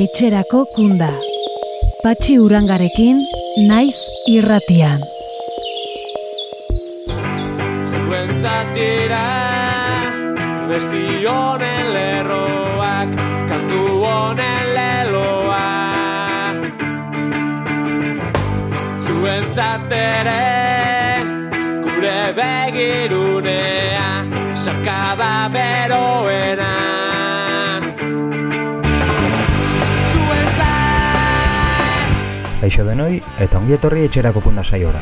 etxerako kunda. Patxi urangarekin, naiz irratian. Zuentzatira, besti honen lerroak, kantu honen leloa. Zuentzatere, gure begirunea, sakaba beroena. Kaixo denoi, eta ongi etorri etxerako punda saiora.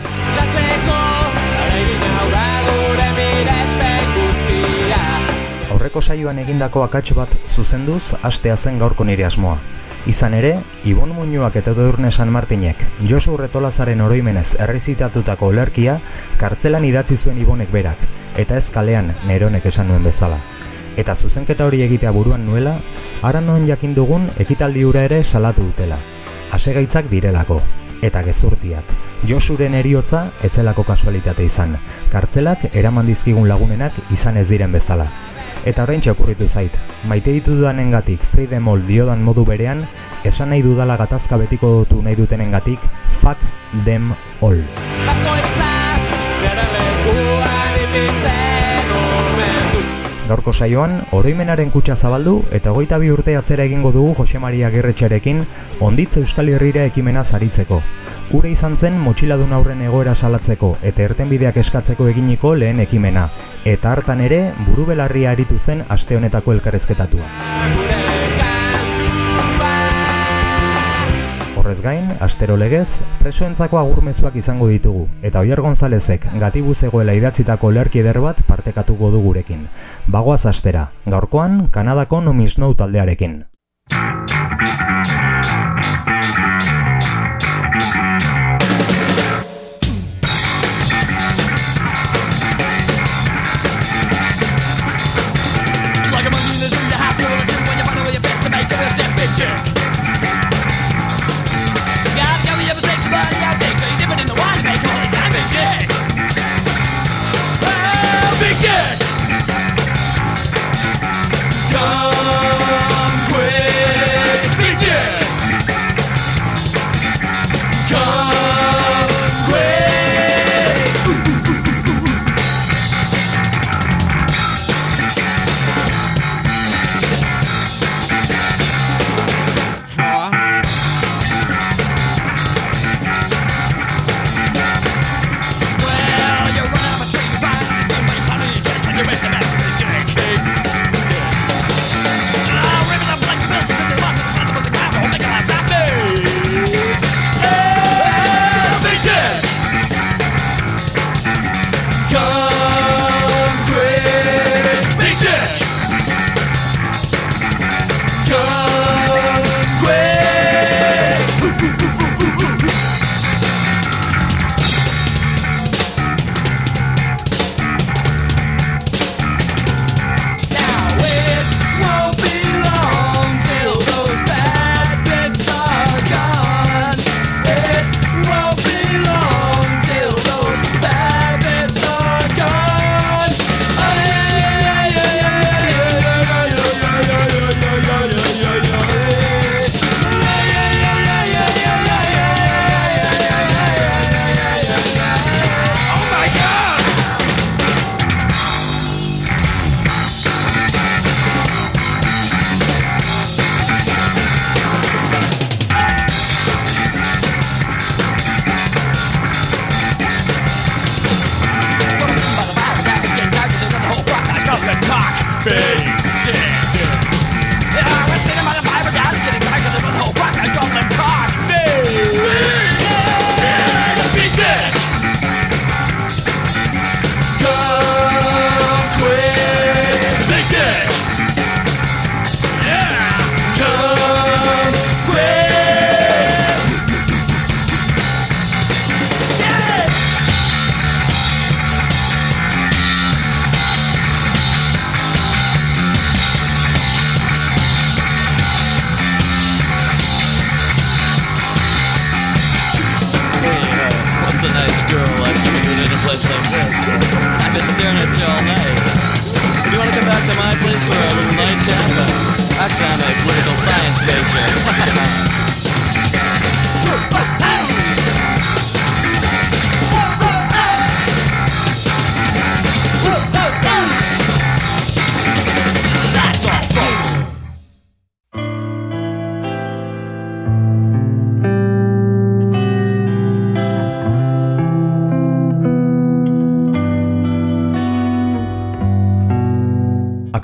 Aurreko saioan egindako akats bat zuzenduz, astea zen gaurko nire asmoa. Izan ere, Ibon Muñoak eta Edurne San Martinek Josu Retolazaren oroimenez errezitatutako olerkia kartzelan idatzi zuen Ibonek berak, eta ez kalean neronek esan nuen bezala. Eta zuzenketa hori egitea buruan nuela, ara non jakin dugun ekitaldi hura ere salatu dutela. Asegaitzak direlako, eta gezurtiak. Josuren eriotza etzelako kasualitate izan. Kartzelak eraman dizkigun lagunenak izan ez diren bezala. Eta orain okurritu zait, maite ditudanengatik freedemol diodan modu berean, esan nahi dudala gatazka betiko dutu nahi dutenengatik, fuck them all. Gaurko saioan, oroimenaren kutsa zabaldu eta hogeita bi urte atzera egingo dugu Jose Maria Gerretxerekin onditze Euskal Herrira ekimena zaritzeko. Ure izan zen motxiladun aurren egoera salatzeko eta ertenbideak eskatzeko eginiko lehen ekimena. Eta hartan ere, buru belarria aritu zen aste honetako elkarrezketatua. Horrez gain, astero legez, presoentzako agurmezuak izango ditugu, eta Oier Gonzalezek gatibu zegoela idatzitako lerki eder bat partekatuko du gurekin. Bagoaz astera, gaurkoan Kanadako No Miss No taldearekin.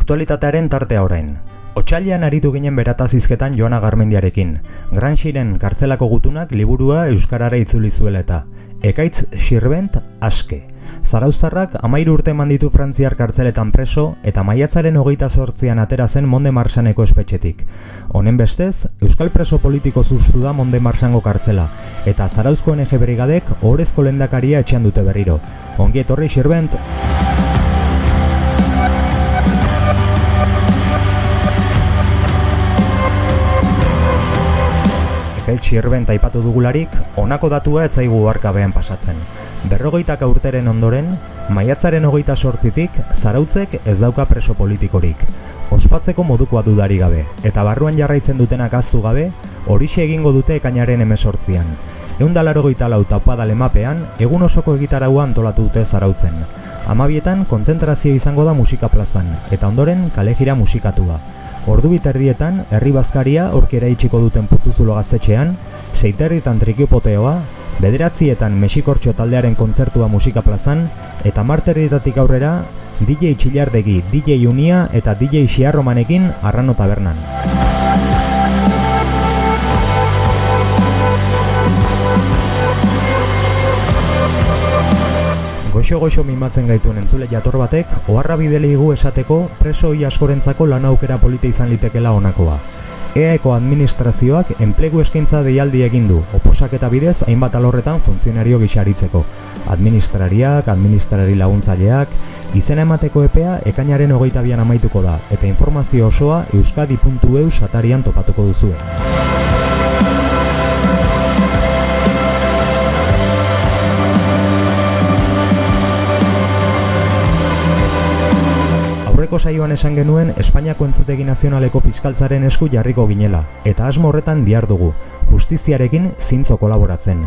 Aktualitatearen tartea orain. Otsailean aritu ginen beratazizketan Joana Garmendiarekin. Gran Xiren kartzelako gutunak liburua euskarara itzuli zuela eta. Ekaitz Xirbent aske. Zarauztarrak amairu urte eman ditu Frantziar kartzeletan preso eta maiatzaren hogeita sortzian atera zen Monde Marsaneko espetxetik. Honen bestez, Euskal preso politiko zuztu da Monde Marsango kartzela eta Zarauzko NG Brigadek ohorezko lendakaria etxean dute berriro. Ongi etorri Xirbent, Ekaitz Xirbent aipatu dugularik, honako datua ez zaigu harkabean pasatzen. Berrogeitak urteren ondoren, maiatzaren hogeita sortzitik, zarautzek ez dauka preso politikorik. Ospatzeko modukoa dudari gabe, eta barruan jarraitzen dutenak aztu gabe, horixe egingo dute ekainaren emesortzian. Eundalaro goita lau taupada lemapean, egun osoko egitaraua antolatu dute zarautzen. Amabietan, kontzentrazio izango da musika plazan, eta ondoren kalejira musikatua. Ordu biterdietan, herri bazkaria aurkera itxiko duten putzuzulo gaztetxean, seiterritan trikiopoteoa, bederatzietan Mexikortxo taldearen kontzertua musika plazan, eta marterdietatik aurrera, DJ Txillardegi, DJ Unia eta DJ Xiarromanekin Arrano Tabernan. Goxo-goxo mimatzen gaituen entzule jator batek, oharra bideligu esateko presoi askorentzako lan aukera polita izan litekela honakoa. EAeko administrazioak enplegu eskaintza deialdi egin du, oposaketa bidez hainbat alorretan funtzionario gixaritzeko. Administrariak, administrari laguntzaileak, izena emateko epea ekainaren hogeita bian amaituko da, eta informazio osoa euskadi.eu satarian topatuko duzue. Aurreko saioan esan genuen Espainiako entzutegi nazionaleko fiskaltzaren esku jarriko ginela, eta asmo horretan dihar dugu, justiziarekin zintzo kolaboratzen.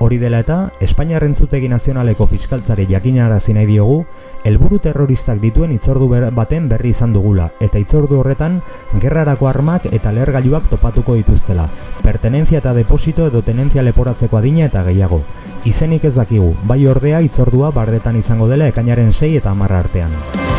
Hori dela eta, Espainiar entzutegi nazionaleko fiskaltzari jakinarazi nahi diogu, helburu terroristak dituen itzordu baten berri izan dugula, eta itzordu horretan, gerrarako armak eta lehergailuak topatuko dituztela, pertenentzia eta deposito edo tenentzia leporatzeko adina eta gehiago. Izenik ez dakigu, bai ordea itzordua bardetan izango dela ekainaren 6 eta 10 artean.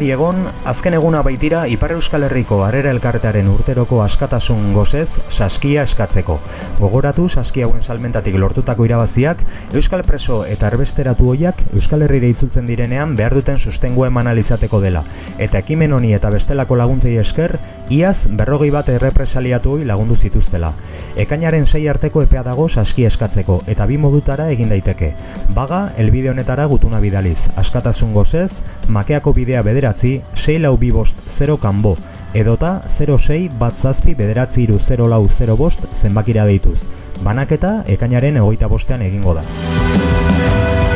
Adi egon, azken eguna baitira Ipar Euskal Herriko Harrera Elkartearen urteroko askatasun gozez saskia eskatzeko. Gogoratu saskia hauen salmentatik lortutako irabaziak, Euskal Preso eta erbesteratu hoiak Euskal Herrira itzultzen direnean behar duten sustengua eman alizateko dela. Eta ekimen honi eta bestelako laguntzei esker, iaz berrogei bat errepresaliatu lagundu zituztela. Ekainaren sei arteko epea dago saskia eskatzeko, eta bi modutara egin daiteke. Baga, elbide honetara gutuna bidaliz, askatasun gozez, makeako bidea bederatzi, 6 lau bi bost 0 kanbo, edota 06 bat zazpi bederatzi iru 0 lau 0 bost zenbakira deituz. Banaketa ekainaren egoita bostean egingo da.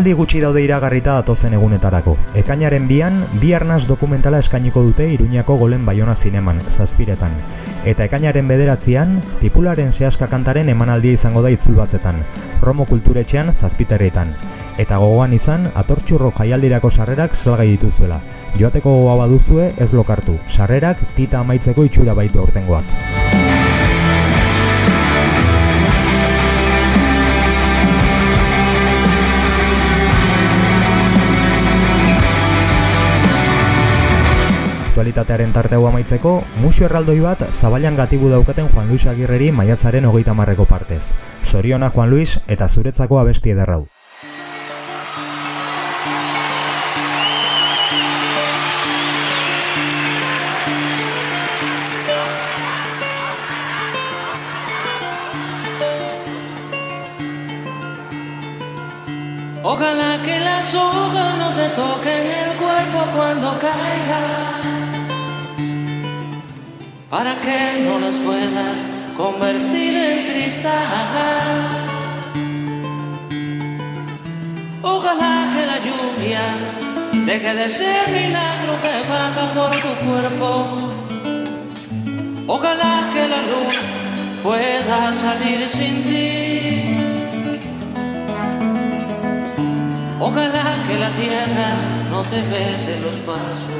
Emanaldi gutxi daude iragarrita datozen egunetarako. Ekainaren bian, bi arnaz dokumentala eskainiko dute Iruñako golen Baiona zineman, zazpiretan. Eta ekainaren bederatzean, tipularen sehaska kantaren emanaldia izango da itzul batzetan, Romo kulturetxean zazpiterritan. Eta gogoan izan, atortxurro jaialdirako sarrerak salgai dituzuela. Joateko gogoa baduzue ez lokartu, sarrerak tita amaitzeko itxura baitu aurtengoak. Aktualitatearen tarteu amaitzeko, musio erraldoi bat zabailan gatibu daukaten Juan Luis Agirreri maiatzaren hogeita marreko partez. Zoriona Juan Luis eta zuretzako abesti ederrau. Ojalá que las hojas no te toquen el cuerpo cuando caiga. Para que no las puedas convertir en cristal. Ojalá que la lluvia deje de ser milagro que baja por tu cuerpo. Ojalá que la luna pueda salir sin ti. Ojalá que la tierra no te bese los pasos.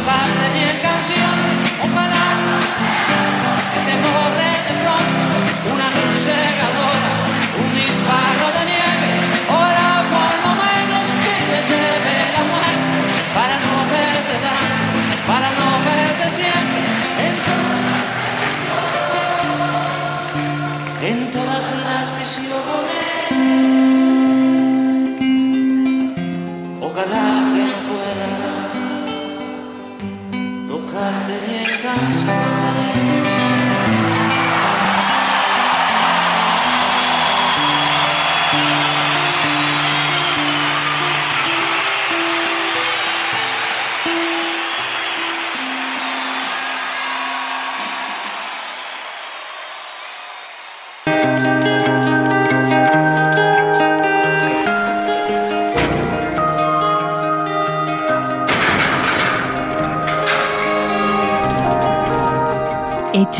Tocarte ni en canción, ojalá que te corre de pronto una luz cegadora, un disparo de nieve, ora por lo menos que te lleve la muerte, para no verte tanto, para no verte siempre, en, en todas las visiones. Ojalá ni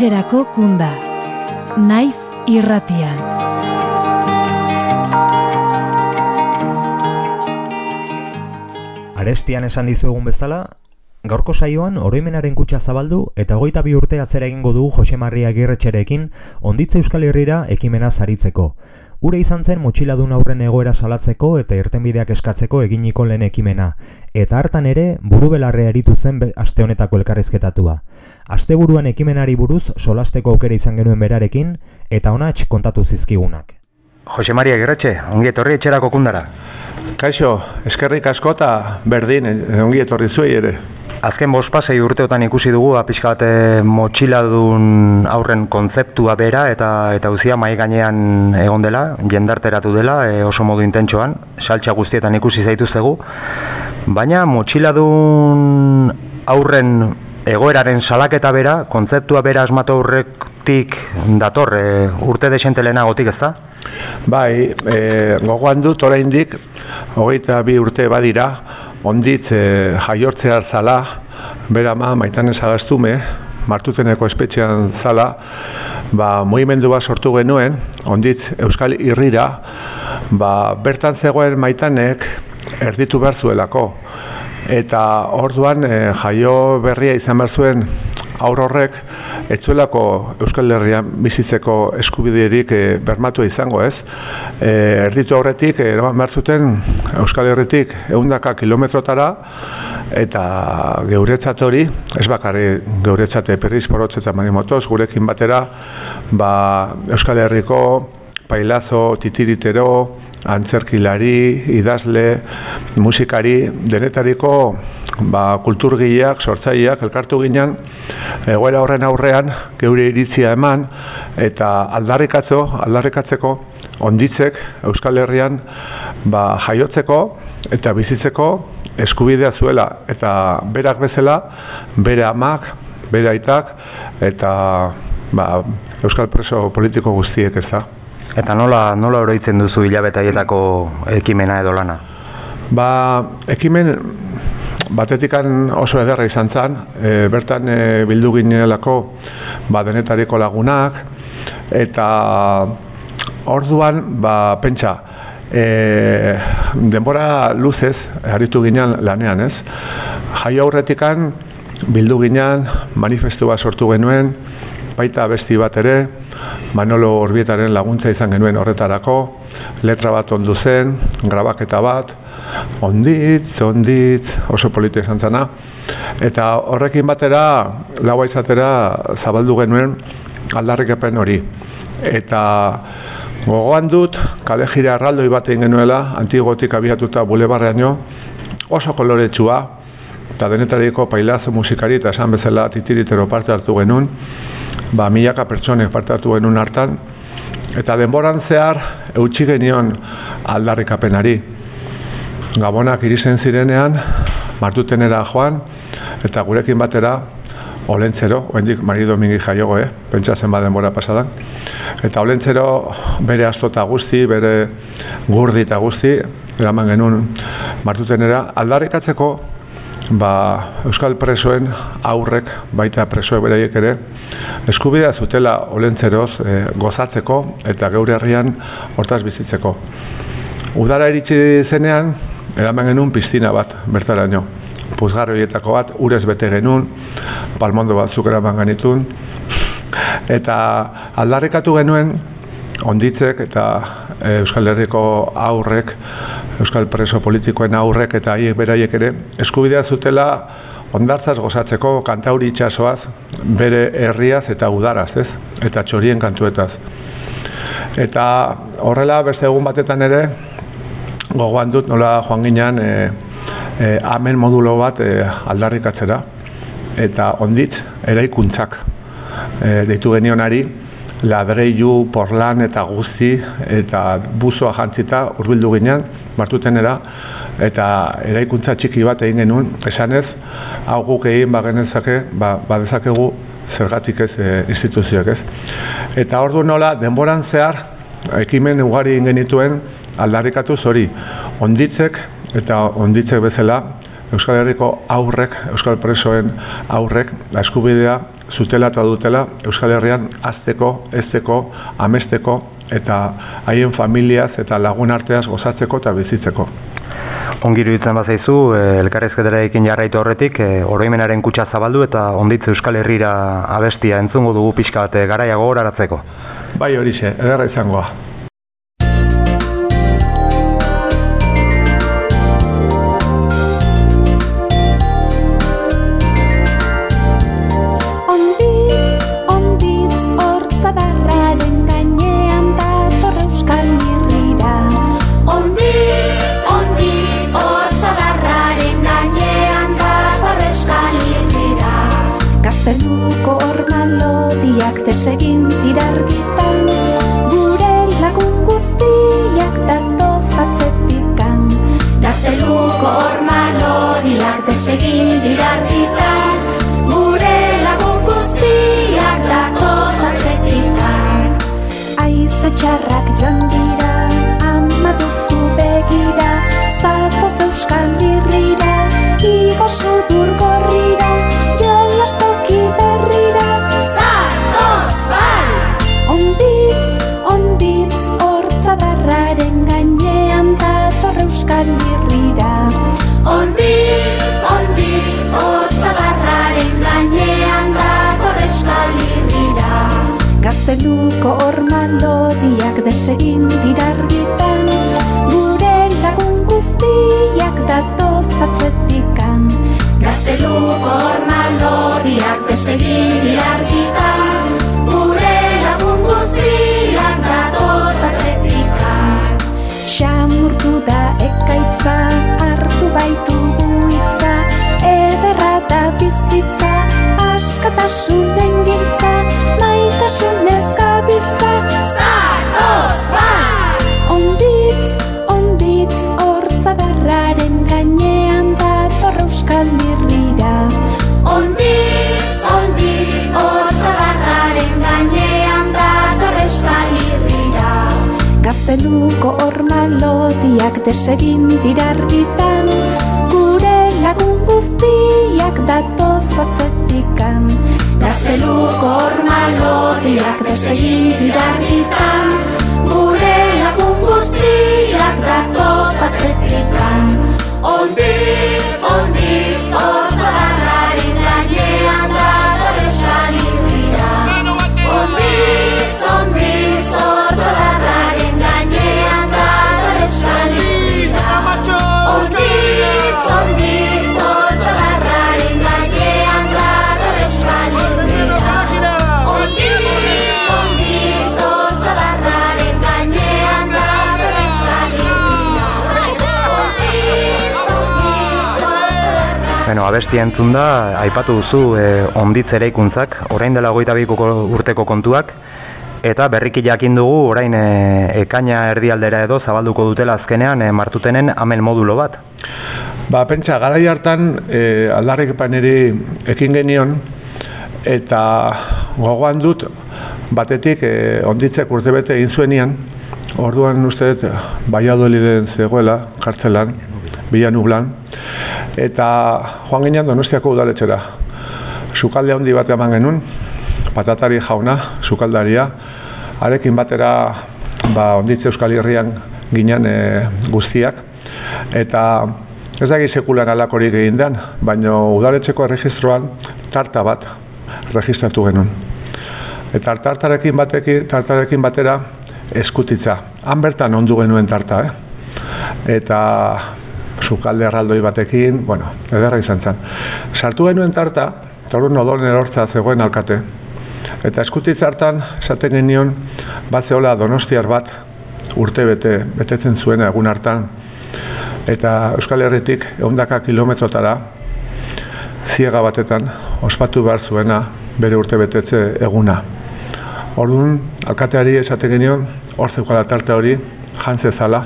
Etxerako kunda. Naiz irratian. Arestian esan dizuegun bezala, gaurko saioan oroimenaren kutsa zabaldu eta hogeita bi urte atzera egingo dugu Jose Maria Agirretxerekin onditze Euskal Herrira ekimena zaritzeko. Ure izan zen motxiladun aurren egoera salatzeko eta irtenbideak eskatzeko eginiko lehen ekimena, eta hartan ere burubelarre aritu zen aste honetako elkarrizketatua. Asteburuan ekimenari buruz solasteko aukera izan genuen berarekin, eta honatx kontatu zizkigunak. Jose Maria Gerretxe, ongi etorri etxerako kundara. Kaixo, eskerrik asko eta berdin, eh, ongi etorri zuei ere. Azken bospasei urteotan ikusi dugu apiskat motxiladun aurren kontzeptua bera eta eta uzia mai gainean egon dela, jendarteratu dela e, oso modu intentsoan, saltxa guztietan ikusi zaituztegu, baina motxiladun aurren egoeraren salaketa bera, kontzeptua bera asmatu aurretik dator, e, urte desente lehenagotik ez da? Bai, e, gogoan dut oraindik hogeita bi urte badira, onditz e, jaiortzea zala, bera ma maitanen zagaztume, martuteneko espetxean zala, ba, mugimendu bat sortu genuen, onditz Euskal Irrira, ba, bertan zegoen maitanek erditu behar zuelako. Eta orduan e, jaio berria izan behar zuen aur horrek etzuelako Euskal Herrian bizitzeko eskubiderik e, bermatu izango ez. E, erditu horretik, eraman behar zuten Euskal Herritik eundaka kilometrotara, eta geuretzat hori, ez bakarri geuretzat perriz porotz eta manimotoz, gurekin batera, ba, Euskal Herriko pailazo, titiritero, antzerkilari, idazle, musikari, denetariko ba, kulturgileak, sortzaileak, elkartu ginen, egoera horren aurrean, geure iritzia eman, eta aldarrikatzo, aldarrikatzeko, onditzek Euskal Herrian ba, jaiotzeko eta bizitzeko eskubidea zuela eta berak bezala bere amak, bere aitak eta ba, Euskal preso politiko guztiek ez da. Eta nola, nola oroitzen duzu hilabetaietako ekimena edo lana? Ba, ekimen batetikan oso ederra izan zen, e, bertan e, bildu ginelako ba, denetariko lagunak, eta orduan, ba, pentsa, e, denbora luzez, aritu ginen lanean, ez? Jaio aurretikan, bildu ginen, manifestua sortu genuen, baita besti bat ere, Manolo Orbietaren laguntza izan genuen horretarako, letra bat ondu zen, grabaketa bat, onditz, onditz, oso polita izan zena, eta horrekin batera, laua izatera zabaldu genuen aldarrikepen hori. Eta gogoan dut, kale jira arraldoi bat egin genuela, antigotik abiatuta bulebarreaino, oso koloretsua, eta denetariko pailazo musikari eta esan bezala titiritero parte hartu genuen, ba, milaka pertsonek parte hartu genuen hartan, eta denboran zehar eutxi genion aldarrikapenari. Gabonak irizen zirenean, martutenera joan, eta gurekin batera, olentzero, oendik Mari Domingi jaiogo, eh? pentsa zen denbora pasadan, eta olentzero bere astota guzti, bere gurdi eta guzti, eraman genuen martutenera, aldarrikatzeko, ba, Euskal presoen aurrek, baita presoek beraiek ere, eskubidea zutela olentzeroz e, gozatzeko eta geure herrian hortaz bizitzeko. Udara iritsi zenean, eraman genuen piztina bat, bertaraino. Puzgarroietako bat, urez bete genuen, palmondo batzuk eraman genitun, eta aldarrikatu genuen, onditzek eta e, Euskal Herriko aurrek, Euskal preso politikoen aurrek eta haiek beraiek ere, eskubidea zutela ondartzaz gozatzeko kantauri itxasoaz, bere herriaz eta udaraz, ez? Eta txorien kantuetaz. Eta horrela beste egun batetan ere, gogoan dut nola joan ginean e, e, amen modulo bat e, aldarrikatzera. Eta ondit, eraikuntzak e, deitu genionari, ladreilu, porlan eta guzti, eta buzoa jantzita urbildu ginean, martutenera, eta eraikuntza txiki bat egin genuen, esanez, hau guk egin bagenezake, ba, badezakegu zergatik ez e, instituzioak ez. Eta ordu nola, denboran zehar, ekimen ugari genituen aldarrikatu zori, onditzek eta onditzek bezala, Euskal Herriko aurrek, Euskal Presoen aurrek, eskubidea zutela eta dutela Euskal Herrian azteko, ezteko, amesteko eta haien familiaz eta lagun arteaz gozatzeko eta bizitzeko. Ongiru ditzen bazaizu, eh, elkarrezketara ekin jarraitu horretik, eh, oroimenaren kutsa zabaldu eta onditze Euskal Herrira abestia entzungo dugu pixka bat eh, garaiago horaratzeko. Bai horixe, ederra izangoa. Desegin tirargitan, gure lagun guztiak datoz atzetikan. Gazteluko ormalodiak desegin Gazteluko horma lodiak desegin dira argitan. Gure lagun guztiak datoz atzetikan. Gazteluko askatasunen giltza Maitasunez gabiltza, zatoz bat! Onditz, onditz, hortza darraren gainean dator euskal mirrira Onditz, onditz, hortza darraren gainean dator euskal irrira Gazteluko horma lodiak desegin dira argitan. Gure lagun guztiak datoz atzetikan Gazteluko horma lodiak desegin dira argitan Gure lagun guztiak datoz atzetikan Onditz, onditz, hotza abesti entzun da, aipatu duzu e, onditz eraikuntzak, orain dela goita urteko kontuak, eta berriki jakin dugu orain e, ekaina erdialdera edo zabalduko dutela azkenean e, martutenen amel modulo bat. Ba, pentsa, garai hartan e, aldarrikapeneri ekin genion, eta gogoan dut, batetik e, onditzek urtebete egin zuenian, orduan uste dut, Baiadoliden zegoela, kartzelan, bilanublan, eta joan ginean donostiako udaletxera. Sukalde handi bat eman genuen, patatari jauna, sukaldaria, arekin batera ba, onditze Euskal Herrian ginen e, guztiak, eta ez da sekulan alakorik egin den, baina udaletxeko erregistroan tarta bat registratu genuen. Eta tartarekin, bateki, tartarekin batera eskutitza. Han bertan ondu genuen tarta, eh? Eta sukalde erraldoi batekin, bueno, ederra izan zen. Sartu genuen tarta, eta hori nodon erortza zegoen alkate. Eta eskutitza hartan, esaten genion, bat zehola donostiar bat, urte bete, betetzen zuen egun hartan, eta Euskal Herritik ehundaka kilometrotara ziega batetan ospatu behar zuena bere urte betetze eguna. Orduan, alkateari esaten genion, hor zeukala tarte hori, jantze zala,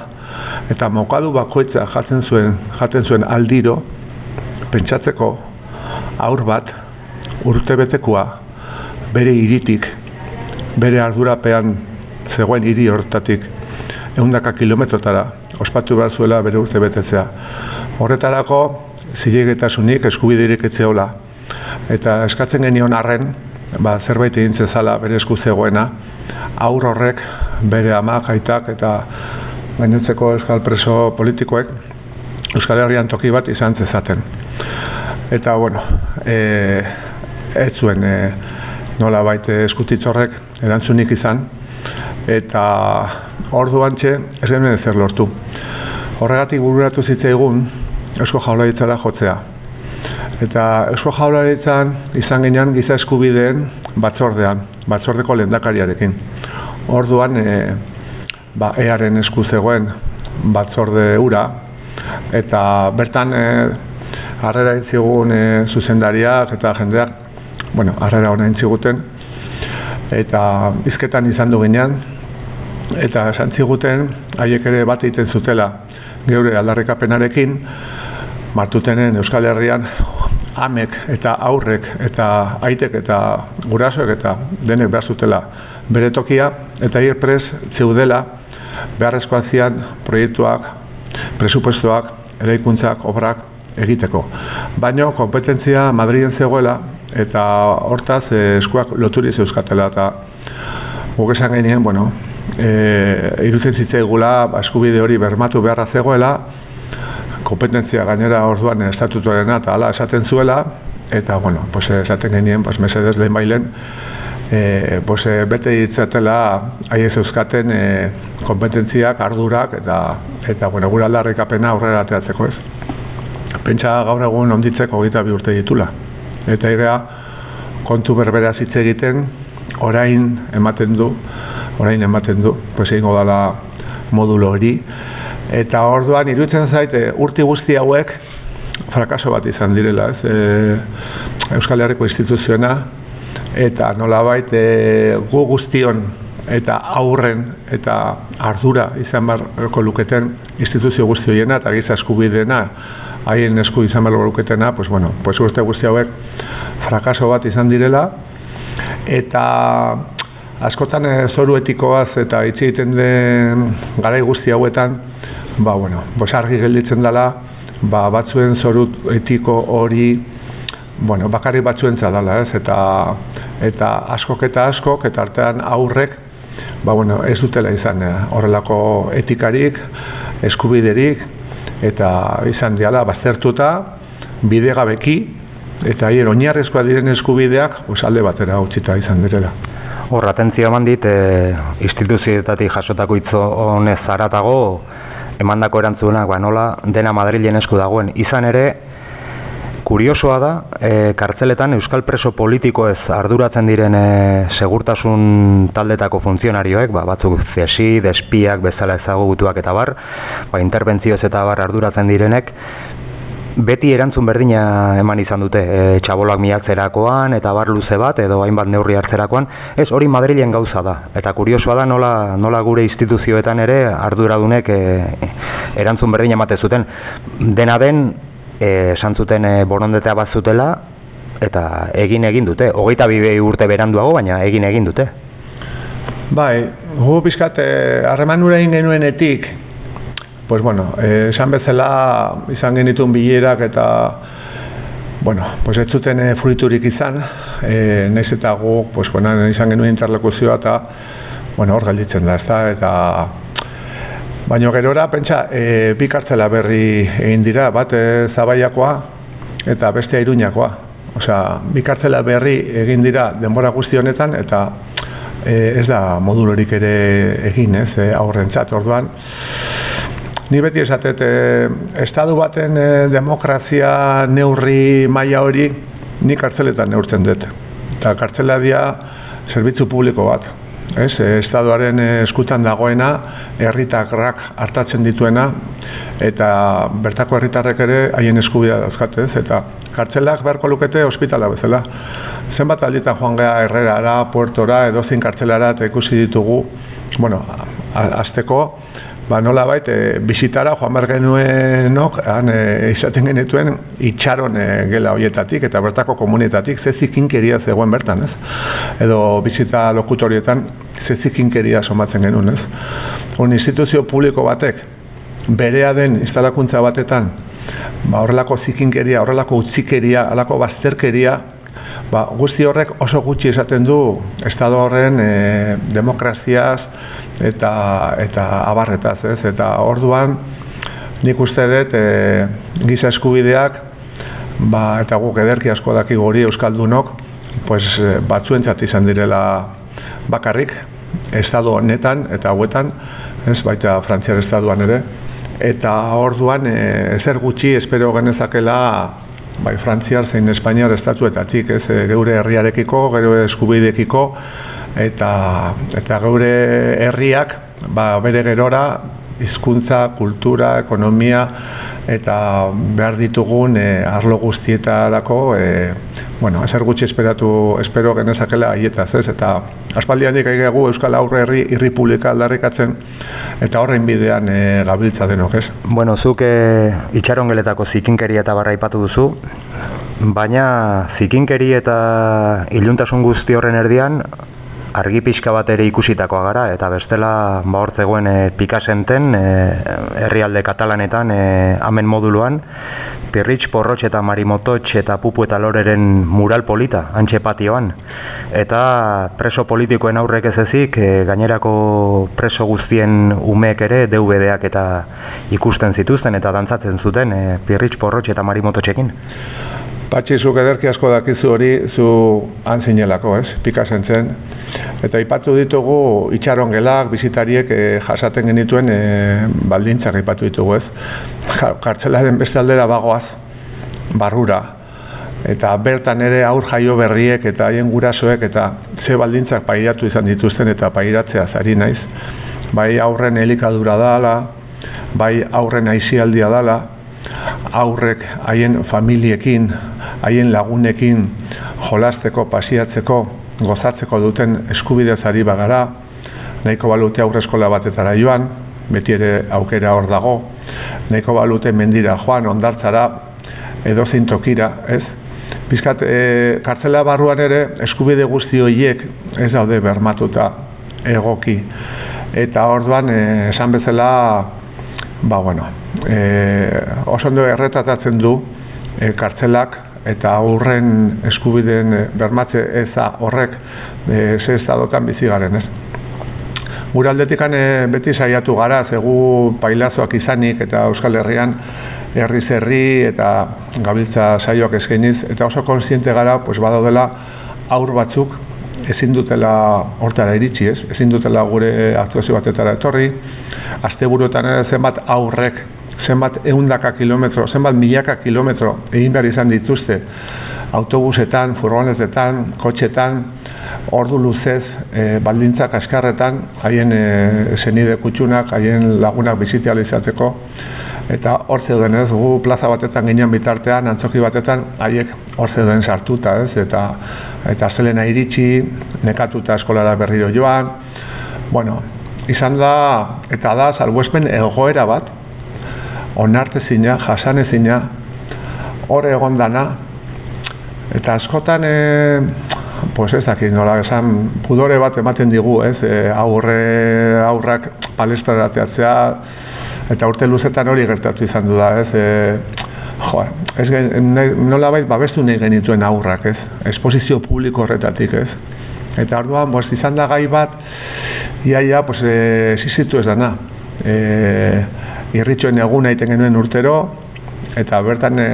eta mokadu bakoitza jaten zuen, jaten zuen aldiro, pentsatzeko aur bat, urte betekoa, bere iritik, bere ardurapean zegoen hiri hortatik, ehundaka kilometrotara, ospatu behar zuela bere urte betetzea. Horretarako, zilegetasunik eskubiderik etzeola. Eta eskatzen genion arren, ba, zerbait egin zezala bere esku zegoena, aur horrek bere amak, aitak eta gainotzeko euskal preso politikoek Euskal Herrian toki bat izan zezaten. Eta, bueno, e, ez zuen e, nola baite eskutitz horrek erantzunik izan, eta orduan txe ez genuen ezer lortu. Horregatik bururatu zitzaigun Eusko Jaurlaritzara jotzea. Eta Eusko Jaurlaritzan izan ginean giza eskubideen batzordean, batzordeko lehendakariarekin. Orduan e, ba, earen esku zegoen batzorde ura, eta bertan e, harrera intzigun e, zuzendariak eta jendeak, bueno, harrera hona intziguten, eta izketan izan du ginean, eta esan ziguten haiek ere bat egiten zutela geure aldarrikapenarekin. Martutenen Euskal Herrian amek eta aurrek eta aitek eta gurasoek eta denek behar zutela bere tokia. Eta hier zeudela beharrezkoak zian proiektuak, presupuestoak, eraikuntzak, obrak egiteko. Baino kompetentzia Madriden zegoela eta hortaz eh, eskuak loturiz euskatela eta guk esan gainean, bueno, e, irutzen zitzaigula ba, eskubide hori bermatu beharra zegoela, kompetentzia gainera orduan estatutuarena eta hala esaten zuela, eta bueno, pues, esaten genien, pues, mesedez lehen bailen, e, pues, bete ditzatela haiez euskaten e, kompetentziak, ardurak eta eta bueno, gure aldarrikapena aurrera ateratzeko ez. Pentsa gaur egun onditzeko hogeita bi urte ditula. Eta irea kontu berbera hitz egiten orain ematen du, orain ematen du, pues egingo dala modulo hori. Eta orduan iruditzen zaite urti guzti hauek frakaso bat izan direla, ez? E, Euskal Herriko instituzioena eta nolabait e, gu guztion eta aurren eta ardura izan beharko luketen instituzio guzti horiena eta giza eskubideena haien esku izan beharko luketena, pues bueno, pues urte guzti hauek frakaso bat izan direla eta askotan e, zoru etikoaz eta hitz egiten den garai guzti hauetan ba bueno, pues argi gelditzen dela ba, batzuen zoru etiko hori bueno, bakarrik batzuentza dela, ez? Eta eta askok eta askok eta artean aurrek ba, bueno, ez dutela izan eh, horrelako etikarik, eskubiderik eta izan diala baztertuta bidegabeki eta hier oinarrezkoa diren eskubideak pues, alde batera utzita izan direla. Hor, atentzio eman dit, e, instituzioetatik jasotako hitzo honez zaratago, emandako erantzunak, ba, nola dena Madrilen esku dagoen. Izan ere, kuriosoa da, e, kartzeletan euskal preso politikoez arduratzen diren e, segurtasun taldetako funtzionarioek, ba, batzuk zesi, despiak, bezala ezagutuak eta bar, ba, interbentzioz eta bar arduratzen direnek, beti erantzun berdina eman izan dute, e, txabolak miatzerakoan eta bar luze bat edo hainbat neurri hartzerakoan, ez hori Madrilen gauza da. Eta kuriosoa da nola, nola gure instituzioetan ere arduradunek e, erantzun berdina emate zuten. Dena den, esan zuten e, borondetea bat zutela eta egin egin dute. Hogeita bibe urte beranduago, baina egin egin dute. Bai, gu pizkat eh, harreman ura egin genuenetik, pues bueno, eh, esan bezala izan genituen bilerak eta bueno, pues ez zuten eh, fruiturik izan, eh, naiz eta gu, pues bueno, izan genuen interlokuzioa eta bueno, hor galditzen da, ezta? Eta baino gerora pentsa, e, bi kartzela berri egin dira, bat e, Zabaiakoa eta bestea Iruñakoa. Osea, bi kartzela berri egin dira denbora guzti honetan eta e, ez da modulorik ere egin, ez, e, aurrentzat. Orduan, Ni beti esatet, e, estadu baten e, demokrazia neurri maila hori ni kartzeletan neurtzen dut. Eta kartzela dia zerbitzu publiko bat. Ez, e, estaduaren e, eskutan dagoena, herritarrak hartatzen dituena, eta bertako herritarrek ere haien eskubidea dauzkate, ez? Eta kartzelak beharko lukete ospitala bezala. Zenbat alditan joan geha Herrerara, Puertora, edozein kartzelara eta ikusi ditugu, bueno, azteko, ba nola bait, e, bizitara joan behar genuenok, han e, izaten genituen itxaron e, gela hoietatik eta bertako komunitatik ze zikinkeria zegoen bertan, ez? Edo bizita lokutorietan ze zikinkeria somatzen genuen, ez? Un instituzio publiko batek berea den instalakuntza batetan ba, horrelako zikinkeria, horrelako utzikeria, horrelako bazterkeria ba, guzti horrek oso gutxi esaten du estado horren e, demokraziaz eta eta abarretaz, ez? Eta orduan nik uste dut e, giza eskubideak ba, eta guk ederki asko daki hori euskaldunok pues, e, batzuentzat izan direla bakarrik estado honetan eta hauetan ez? Baita frantziar estaduan ere. Eta orduan e, ezer gutxi espero genezakela bai frantziar zein espainiar estatuetatik ez? E, geure herriarekiko geure eskubideekiko eta eta geure herriak ba, bere gerora hizkuntza, kultura, ekonomia eta behar ditugun e, arlo guztietarako e, bueno, ezer gutxi esperatu espero genezakela haietaz, ez? Eta aspaldianik aigegu Euskal Aurre Herri Irri Publika aldarrikatzen eta horrein bidean e, gabiltza denok, ez? Bueno, zuk e, itxarongeletako zikinkeria eta barra aipatu duzu, baina zikinkeri eta iluntasun guzti horren erdian argi pixka bat ere ikusitakoa gara eta bestela ba hor zegoen e, Pikasenten e, herrialde katalanetan e, amen moduluan Pirritx, Porrotx eta Marimototx eta Pupu eta Loreren mural polita, antxe patioan. Eta preso politikoen aurrek ez ezik, e, gainerako preso guztien umeek ere DVD-ak eta ikusten zituzten eta dantzatzen zuten e, Pirritx, Porrotx eta Marimototxekin. Patxi, zuk ederki asko dakizu hori, zu han zinelako, ez? Pikasen zen. Eta ipatu ditugu itxaron gelak, bizitariek eh, jasaten genituen eh, baldintzak ipatu ditugu, ez? Kartzelaren beste aldera bagoaz, barrura. Eta bertan ere aur jaio berriek eta haien gurasoek eta ze baldintzak pairatu izan dituzten eta pairatzea zari naiz. Bai aurren elikadura dala, bai aurren aizialdia dala, aurrek haien familiekin, haien lagunekin jolasteko, pasiatzeko, gozatzeko duten eskubidez ari bagara, nahiko balute aurreskola batetara joan, beti ere aukera hor dago, nahiko balute mendira joan, ondartzara, edo tokira, ez? Bizkat, e, kartzela barruan ere eskubide guzti horiek ez daude bermatuta egoki. Eta orduan, e, esan bezala, ba bueno, e, oso ondo erretatatzen du e, kartzelak eta aurren eskubideen e, bermatze eza horrek e, ze estadotan bizi garen, ez? Gure aldetikan e, beti saiatu gara, zegu pailazoak izanik eta Euskal Herrian herri zerri eta gabiltza saioak eskainiz eta oso konsiente gara, pues badaudela aur batzuk ezin dutela hortara iritsi, ez? Ezin dutela gure aktuazio batetara etorri. Asteburuetan zenbat aurrek, zenbat ehundaka kilometro, zenbat milaka kilometro egin behar izan dituzte. Autobusetan, furgonetetan, kotxetan, ordu luzez, e, baldintzak askarretan, haien e, zenide kutsunak, haien lagunak bizitializateko, eta hor zeuden ez, gu plaza batetan ginen bitartean, antzoki batetan, haiek hor zeuden sartuta ez, eta eta zelena iritsi, nekatuta eskolara berriro joan, bueno, izan da, eta da, salbuespen egoera bat, onartezina, jasanezina, hor egon dana, eta askotan, e, pues ez dakit, nola esan, pudore bat ematen digu, ez, e, aurre, aurrak palestrarateatzea, eta urte luzetan hori gertatu izan du da, ez, e, jo, ez nola bait babestu nahi genituen aurrak, ez, esposizio publiko horretatik, ez, eta orduan, pues, izan da gai bat, iaia, pues, e, zizitu ez dana, e, irritxoen eguna egiten genuen urtero, eta bertan e,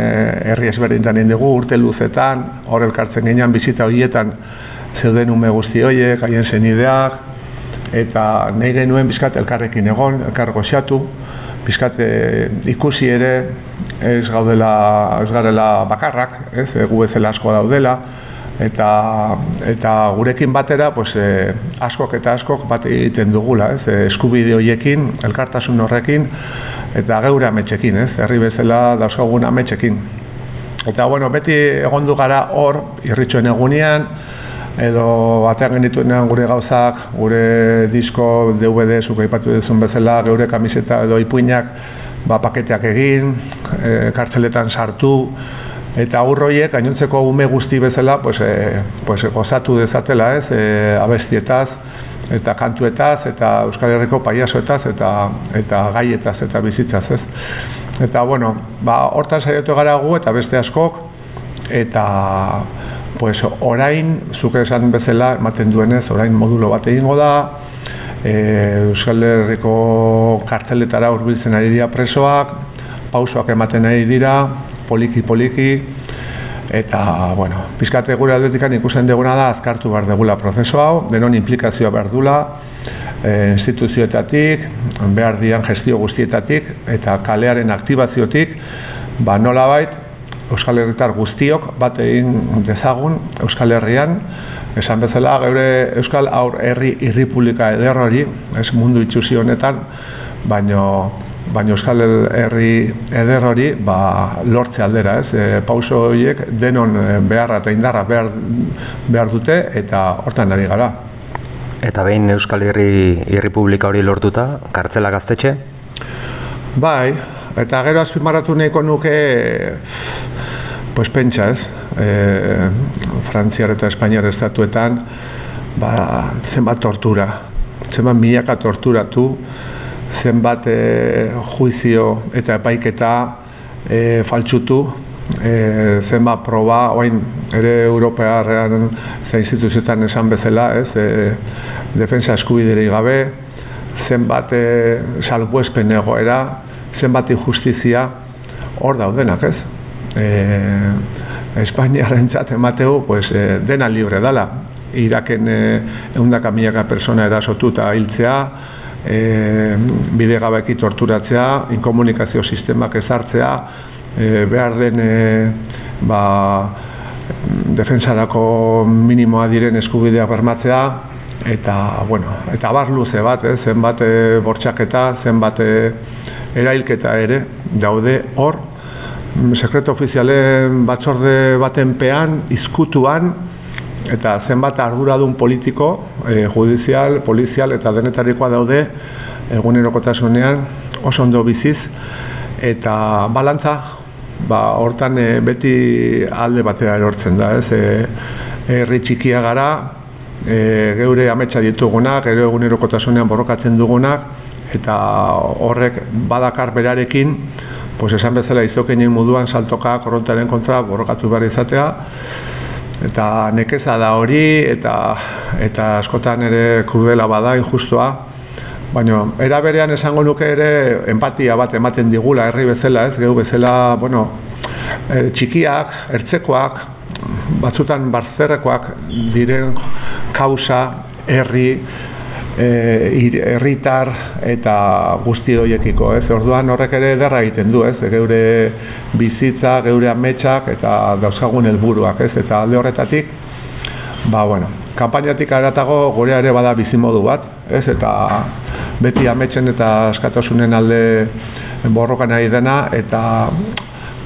herri ezberdintan dugu urte luzetan, hor elkartzen ginean bizita horietan zeuden ume guzti horiek, haien zenideak, eta nahi genuen bizkat elkarrekin egon, elkar goxiatu, bizkat ikusi ere ez gaudela, ez garela bakarrak, ez, gu bezala asko daudela, eta eta gurekin batera pues e, askok eta askok bat egiten dugula, ez? E, eskubide hoiekin, elkartasun horrekin eta geure ametxekin, ez? Herri bezala dauzkagun ametxekin. Eta bueno, beti egondu gara hor irritxoen egunean edo batean genituenean gure gauzak, gure disko DVD zuk aipatu duzun bezala, geure kamiseta edo ipuinak ba, paketeak egin, e, kartzeletan sartu, eta aurroiek gainontzeko ume guzti bezala pues, e, pues, gozatu dezatela ez? E, abestietaz eta kantuetaz eta Euskal Herriko paiasoetaz eta eta gaietaz eta bizitzaz ez? Eta bueno ba hortan saiatu gara gu eta beste askok eta pues orain zuke esan bezala ematen duenez orain modulo bat egingo da e, Euskal Herriko karteletara hurbiltzen ari dira presoak pausoak ematen ari dira poliki poliki. Eta bueno, pizkate gure aldetikan ikusten deguna da azkartu behar degula prozesu hau, denon implikazioa behar dula e, instituzioetatik, behar dian gestio guztietatik eta kalearen aktibaziotik, ba nolabait Euskal Herritar guztiok bat egin dezagun Euskal Herrian. Esan bezala geure Euskal Aur Herri Irripublika eder hori, ez mundu itxusi honetan, baino baina Euskal Herri eder hori ba, lortze aldera, ez? E, pauso horiek denon e, beharra eta indarra behar, behar dute eta hortan ari gara. Eta behin Euskal Herri Irrepublika hori lortuta, kartzela gaztetxe? Bai, eta gero azpimarratu nahiko nuke pues pentsa, ez? E, Frantziar eta Espainiar estatuetan ba, zenbat tortura, zenbat milaka torturatu, zenbat e, juizio eta epaiketa e, faltsutu, e, zenbat proba, oain ere Europearrean za instituzioetan esan bezala, ez, e, defensa eskubideri gabe, zenbat e, salbuespen egoera, zenbat injustizia hor daudenak, ez? E, Espainiarentzat emateu pues, e, dena libre dala. Iraken e, eundaka milaka persona erasotuta hiltzea, e, bide gabeki torturatzea, inkomunikazio sistemak ezartzea, e, behar den e, ba, defensarako minimoa diren eskubideak bermatzea, eta, bueno, eta bar luze bat, eh, zenbat e, bortxaketa, zenbat e, erailketa ere, daude. Hor, mm, sekreto ofizialen batzorde baten pean, izkutuan, eta zenbat arduradun politiko, e, judizial, polizial eta denetarikoa daude egunerokotasunean oso ondo biziz, eta balantza, ba, hortan e, beti alde batera erortzen da, ez, e, herri txikia gara, e, geure ametsa ditugunak, gero egunerokotasunean borrokatzen dugunak, eta horrek badakar berarekin, pues esan bezala izokeinen moduan saltoka korrontaren kontra borrokatu behar izatea, eta nekeza da hori, eta, eta askotan ere krudela bada, injustua, baina era berean esango nuke ere empatia bat ematen digula herri bezala, ez, gehu bezala, bueno, e, txikiak, ertzekoak, batzutan barzerrekoak diren kausa, herri, e, herritar eta guzti horiekiko, ez? Orduan horrek ere ederra egiten du, ez? Geure bizitza, geure ametsak eta dauzkagun helburuak, ez? Eta alde horretatik, ba, bueno, kanpainatik aratago gure ere bada bizimodu bat, ez? Eta beti ametsen eta askatasunen alde borrokan nahi dena, eta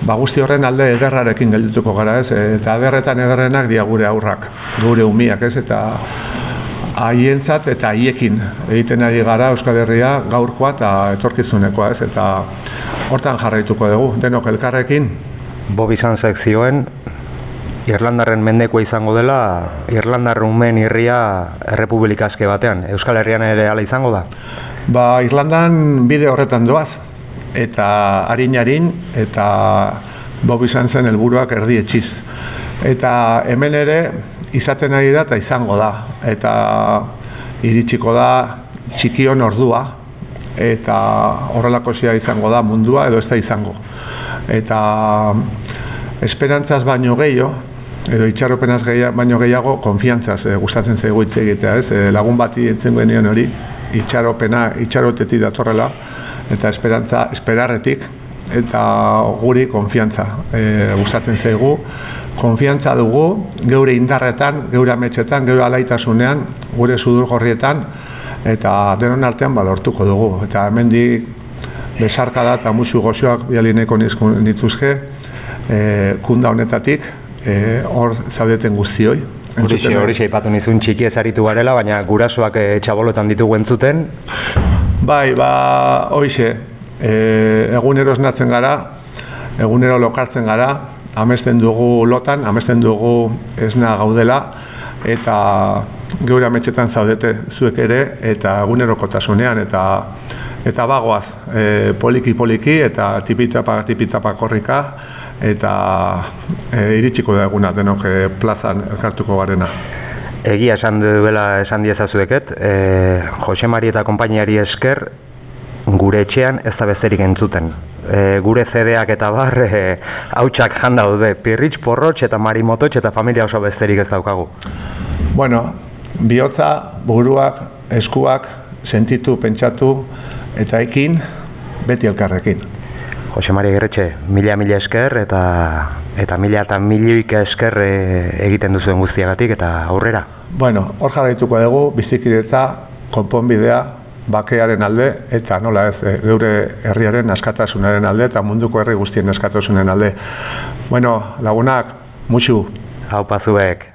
ba guzti horren alde ederrarekin geldituko gara, ez? Eta ederretan ederrenak dia gure aurrak, gure umiak, ez? Eta haientzat eta haiekin egiten ari gara Euskal Herria gaurkoa eta etorkizunekoa, ez? Eta hortan jarraituko dugu, denok elkarrekin. Bob izan sekzioen, Irlandarren mendekoa izango dela, Irlandar umen irria errepublikazke batean. Euskal Herrian ere ala izango da? Ba, Irlandan bide horretan doaz, eta harin-harin, eta Bob izan zen helburuak erdi etxiz. Eta hemen ere, izaten ari da eta izango da. Eta iritsiko da txikion ordua, eta horrelako zia izango da mundua edo ez da izango. Eta esperantzaz baino gehiago, edo itxaropenaz gehiago, baino gehiago, konfiantzaz e, gustatzen zaigu hitz egitea, ez? E, lagun bati entzen genien hori, itxaropena, itxarotetik datorrela, eta esperantza, esperarretik, eta guri konfiantza e, gustatzen zaigu, konfiantza dugu, geure indarretan, geure ametxetan, geure alaitasunean, gure sudur gorrietan, eta denon artean balortuko dugu. Eta hemendik besarka da eta musu goxoak bialineko nituzke, e, kunda honetatik, e, hor zaudeten guztioi. Horixe, horixe, ipatu nizun txiki ezaritu garela, baina gurasoak e, txabolotan ditugu entzuten. Bai, ba, hoixe, e, egunero esnatzen gara, egunero lokartzen gara, amesten dugu lotan, amesten dugu esna gaudela, eta geure ametxetan zaudete zuek ere, eta egunerokotasunean, eta eta bagoaz, e, poliki poliki, eta tipitapa tipitapa korrika, eta e, iritsiko da eguna denok e, plazan elkartuko garena. Egia esan duela esan diezazueket, e, Jose Mari eta konpainiari esker, gure etxean ez da besterik entzuten. E, gure zedeak eta bar e, hautsak jan daude, pirritx, porrotx eta marimototx eta familia oso besterik ez daukagu. Bueno, bihotza, buruak, eskuak, sentitu, pentsatu, eta ekin, beti elkarrekin. Jose Mari Gerretxe, mila mila esker eta eta mila eta milioik esker e, egiten duzuen guztiagatik eta aurrera. Bueno, hor jarraituko dugu, bizikidetza, konponbidea, bakearen alde, eta nola ez, e, geure herriaren askatasunaren alde, eta munduko herri guztien askatasunen alde. Bueno, lagunak, musu. Hau pazuek.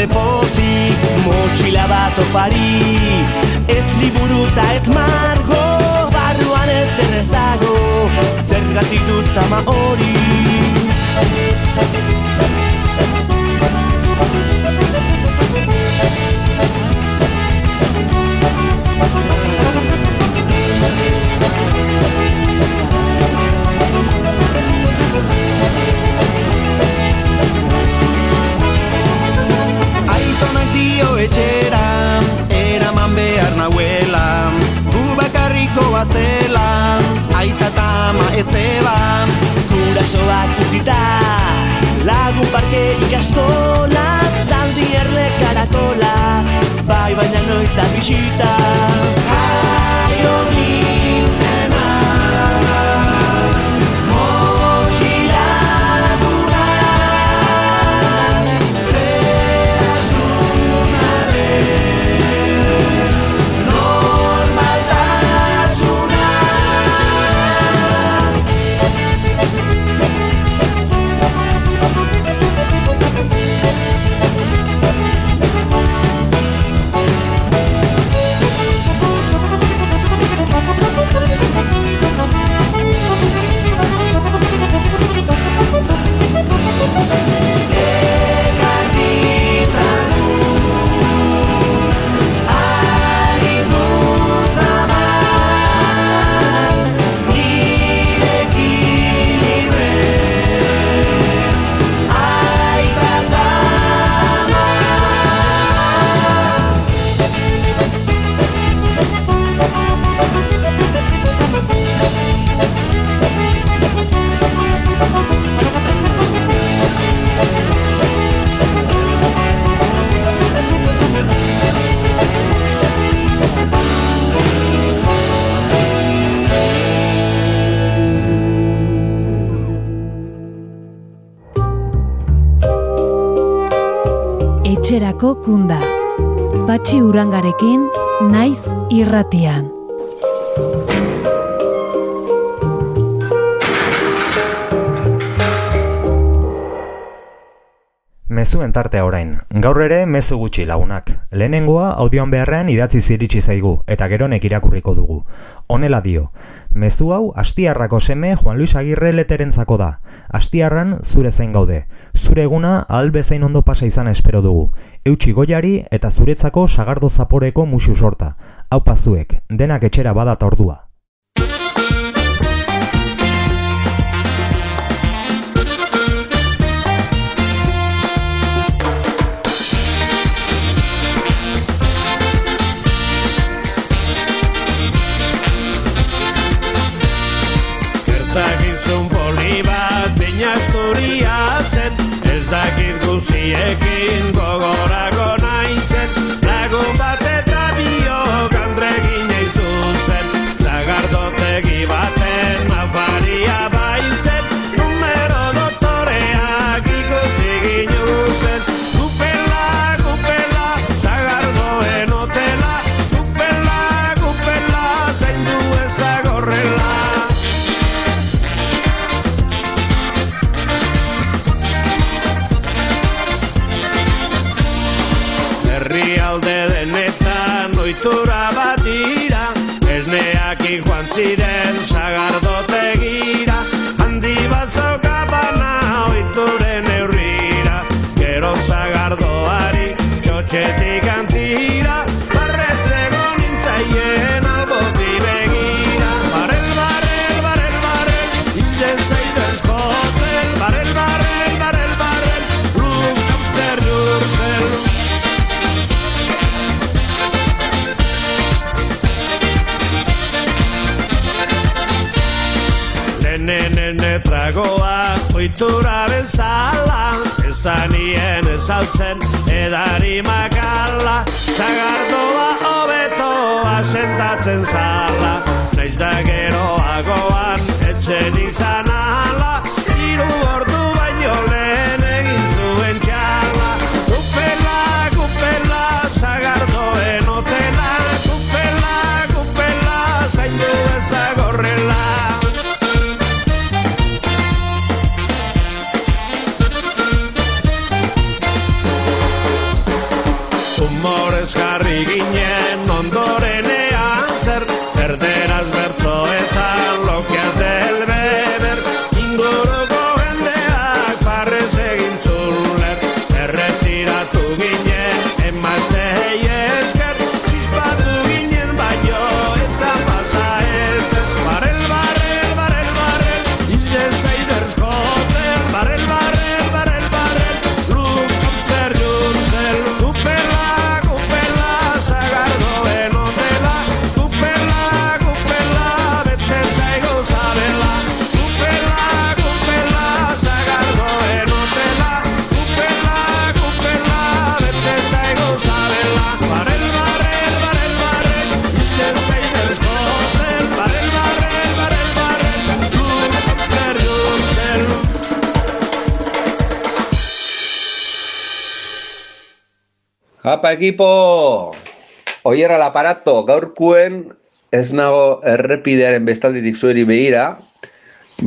Zergatik daude pozik Motxila bat opari. Ez liburu eta ez margo Barruan ez zen ez dago zergatik dut zama hori Aita eta ama ez eban Gurasoak utzita Lagun parke ikastola Zaldi erle karatola. Bai baina noita bisita. Jaio nintzena Etxerako kunda. Patxi urangarekin, naiz irratian. Mezuen tartea orain. Gaur ere mezu gutxi lagunak. Lehenengoa audioan beharrean idatzi ziritsi zaigu eta geronek irakurriko dugu. Honela dio. Mezu hau Astiarrako seme Juan Luis Agirre leterentzako da. Astiarran zure zain gaude. Zure eguna ahal bezain ondo pasa izan espero dugu. Eutxi goiari eta zuretzako sagardo zaporeko musu sorta. Hau pazuek, denak etxera badata ordua. Ekipo! Oierra al aparato, gaurkuen ez nago errepidearen bestalditik zueri begira,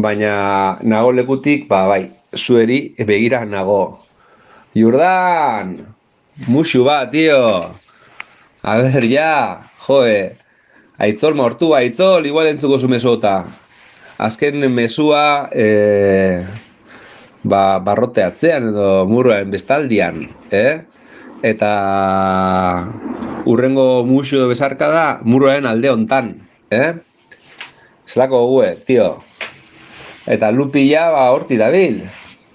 baina nago lekutik, ba bai, zueri begira nago. Jordan! Muxu bat, tio! A ber, ja, joe, aitzol mortu, aitzol, igual entzuko zu mesota. Azken mesua, e, ba, barrote atzean edo muruen bestaldian, eh? Eta urrengo muxu edo besarka da muruen alde hontan, eh? Zelako gue, tio. Eta lupila ba horti dabil.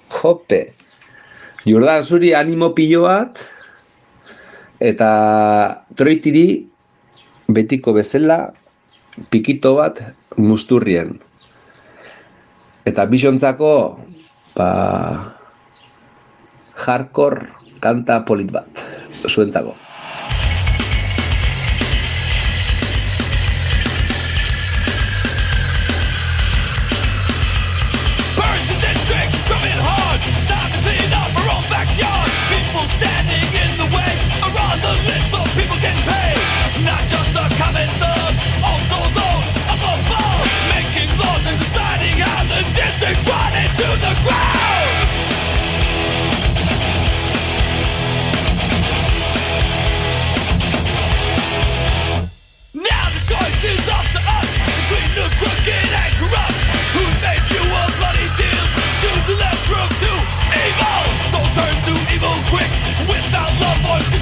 Jope. Jordan zuri animo pilo bat, eta troitiri betiko bezala pikito bat musturrien. Eta bisontzako ba, hardcore kanta polit bat, zuentzako.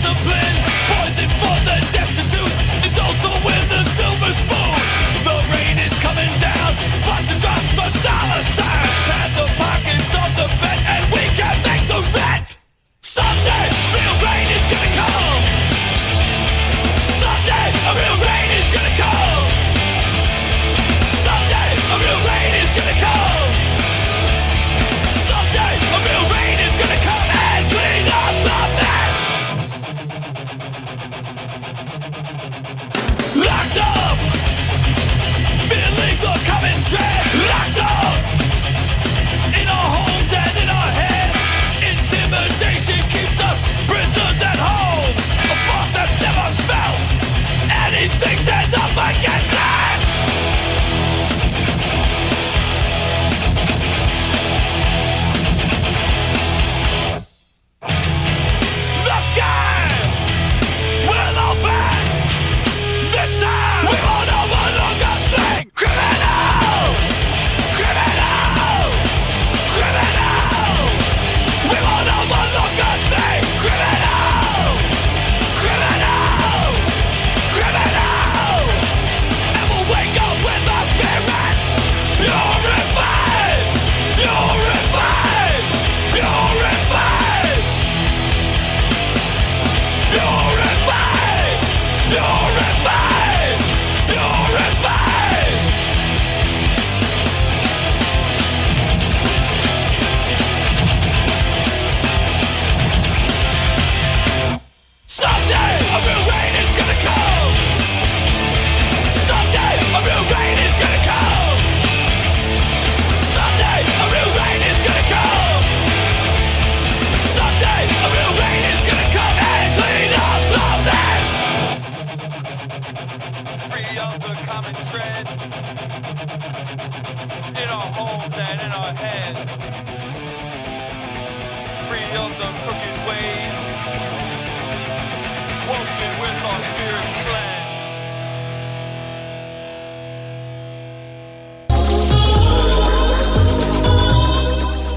Discipline.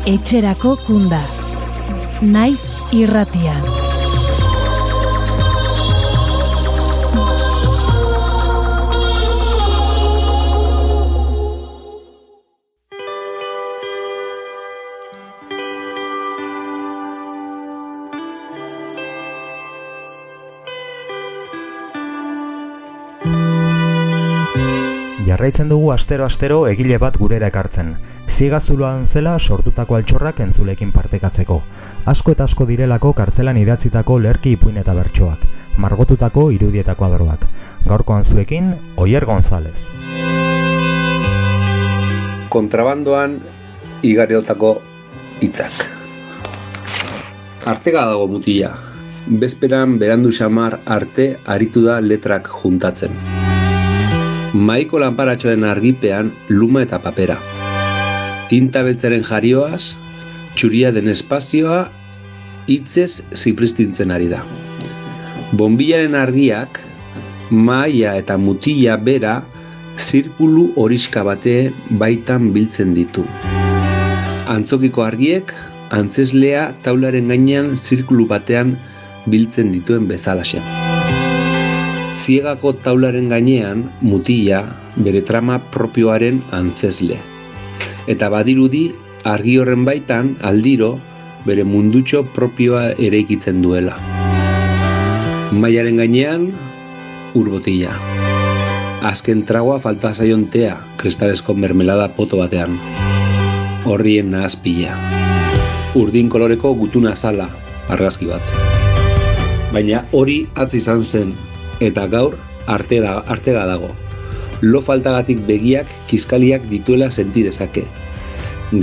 Etxerako kunda. Naiz irratian. Jarraitzen dugu astero-astero egile bat gurera ekartzen. Ziegazuloan zela sortutako altxorrak entzulekin partekatzeko. Asko eta asko direlako kartzelan idatzitako lerki ipuin eta bertsoak. Margotutako irudietako adroak. Gaurkoan zuekin, Oier González. Kontrabandoan igariotako hitzak. Artega dago mutila. bezperan berandu xamar arte aritu da letrak juntatzen. Maiko lanparatxoaren argipean luma eta papera. Tinta beltzaren jarioaz, txuria den espazioa, hitzez zipristintzen ari da. Bonbilaren argiak, maia eta mutila bera, zirkulu horiska bate baitan biltzen ditu. Antzokiko argiek, antzeslea taularen gainean zirkulu batean biltzen dituen bezalaxe. Ziegako taularen gainean, mutila, bere trama propioaren antzesle. Eta badirudi, argi horren baitan, aldiro, bere mundutxo propioa eraikitzen duela. Maiaren gainean, urbotila. Azken tragoa falta zaion tea, kristalesko mermelada poto batean. Horrien nahazpila. Urdin koloreko gutuna zala, argazki bat. Baina hori atz izan zen, eta gaur arte da, artega dago. Lo faltagatik begiak kiskaliak dituela senti dezake.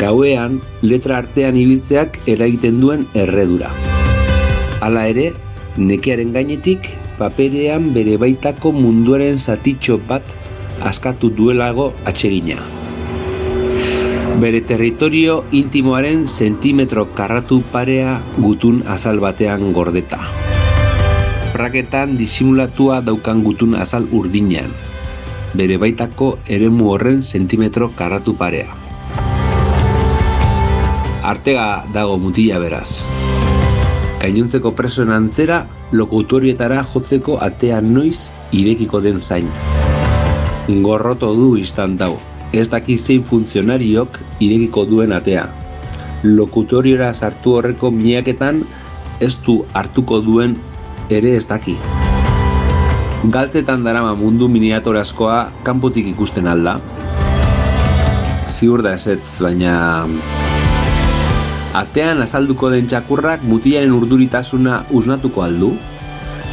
Gauean, letra artean ibiltzeak eragiten duen erredura. Hala ere, nekearen gainetik, paperean bere baitako munduaren zatitxo bat askatu duelago atsegina. Bere territorio intimoaren sentimetro karratu parea gutun azal batean gordeta. Praketan disimulatua daukan gutun azal urdinean, bere baitako eremu horren sentimetro karratu parea. Artega dago mutila beraz. Gainontzeko presoen antzera, lokutorietara jotzeko atea noiz irekiko den zain. Gorroto du istan dago, ez daki zein funtzionariok irekiko duen atea. Lokutoriora sartu horreko miaketan ez du hartuko duen ere ez daki. Galtzetan darama mundu miniatorazkoa kanpotik ikusten alda. Ziur da ezetz, baina Atean azalduko den txakurrak mutilaren urduritasuna usnatuko aldu?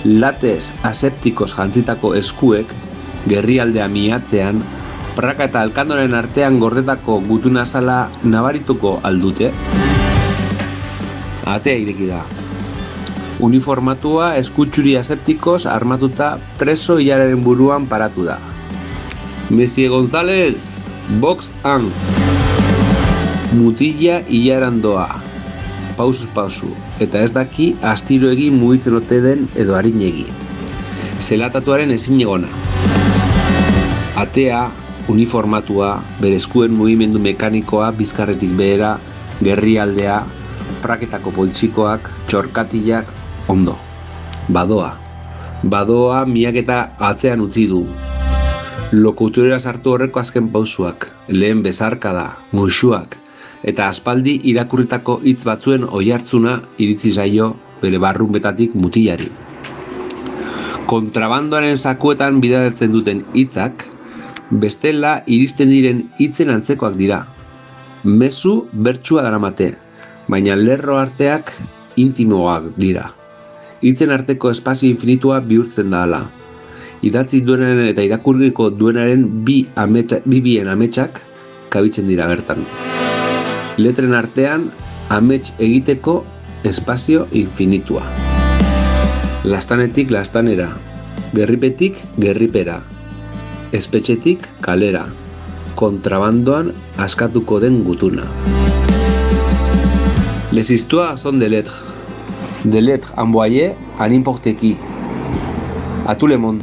Latez aseptikos jantzitako eskuek, gerrialdea miatzean, praka eta alkandoren artean gordetako gutuna zala nabarituko aldute? Atea ireki da. Uniformatua eskutsuri aseptikos armatuta preso hilararen buruan paratu da. Messie González, box an mutila hilaran doa, pausuz pausu, eta ez daki astiro egin mugitzen ote den edo harinegi. Zelatatuaren ezin egona. Atea, uniformatua, bere eskuen mugimendu mekanikoa bizkarretik behera, gerrialdea, praketako poltsikoak, txorkatilak, ondo. Badoa. Badoa miak eta atzean utzi du. Lokuturera sartu horreko azken pausuak, lehen bezarkada, musuak, eta aspaldi irakurritako hitz batzuen oihartzuna iritzi zaio bere barrunbetatik mutilari. Kontrabandoaren sakuetan bidaltzen duten hitzak, bestela iristen diren hitzen antzekoak dira. Mezu bertsua daramate, baina lerro arteak intimoak dira. Hitzen arteko espazio infinitua bihurtzen da hala. Idatzi duenaren eta irakurriko duenaren bi, ametsa, bi bien ametsak kabitzen dira bertan letren artean amets egiteko espazio infinitua. Lastanetik lastanera, gerripetik gerripera, espetxetik kalera, kontrabandoan askatuko den gutuna. Les histoires sont des lettres. Des lettres envoyées à n'importe qui. À tout le monde.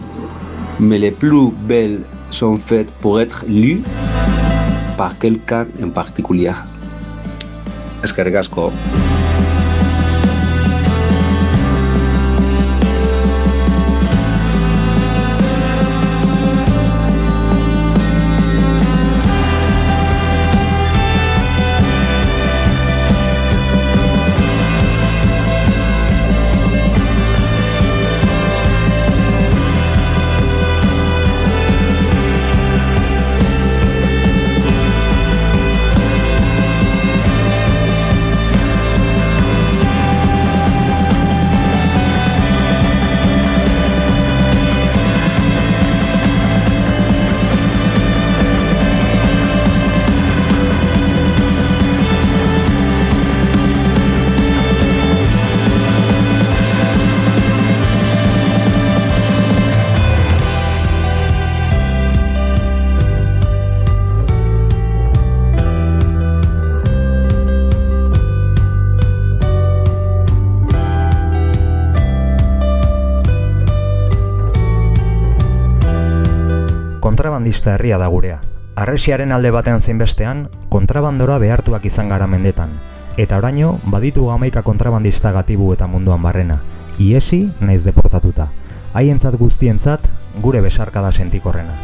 Mais les plus belles sont faites pour être lues par quelqu'un en particulier. Eskerrik kontrabandista herria da gurea. Arresiaren alde batean zein bestean, kontrabandora behartuak izan gara mendetan. Eta oraino, baditu hamaika kontrabandista gatibu eta munduan barrena. Iesi, naiz deportatuta. Haientzat guztientzat, gure besarkada sentikorrena.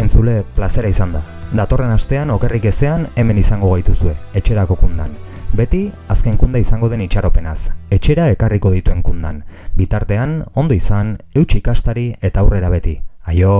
Entzule, plazera izan da. Datorren astean okerrik ezean hemen izango gaituzue, etxerako kundan. Beti, azken kunda izango den itxaropenaz, etxera ekarriko dituen kundan. Bitartean, ondo izan, eutxi ikastari eta aurrera beti. Aio!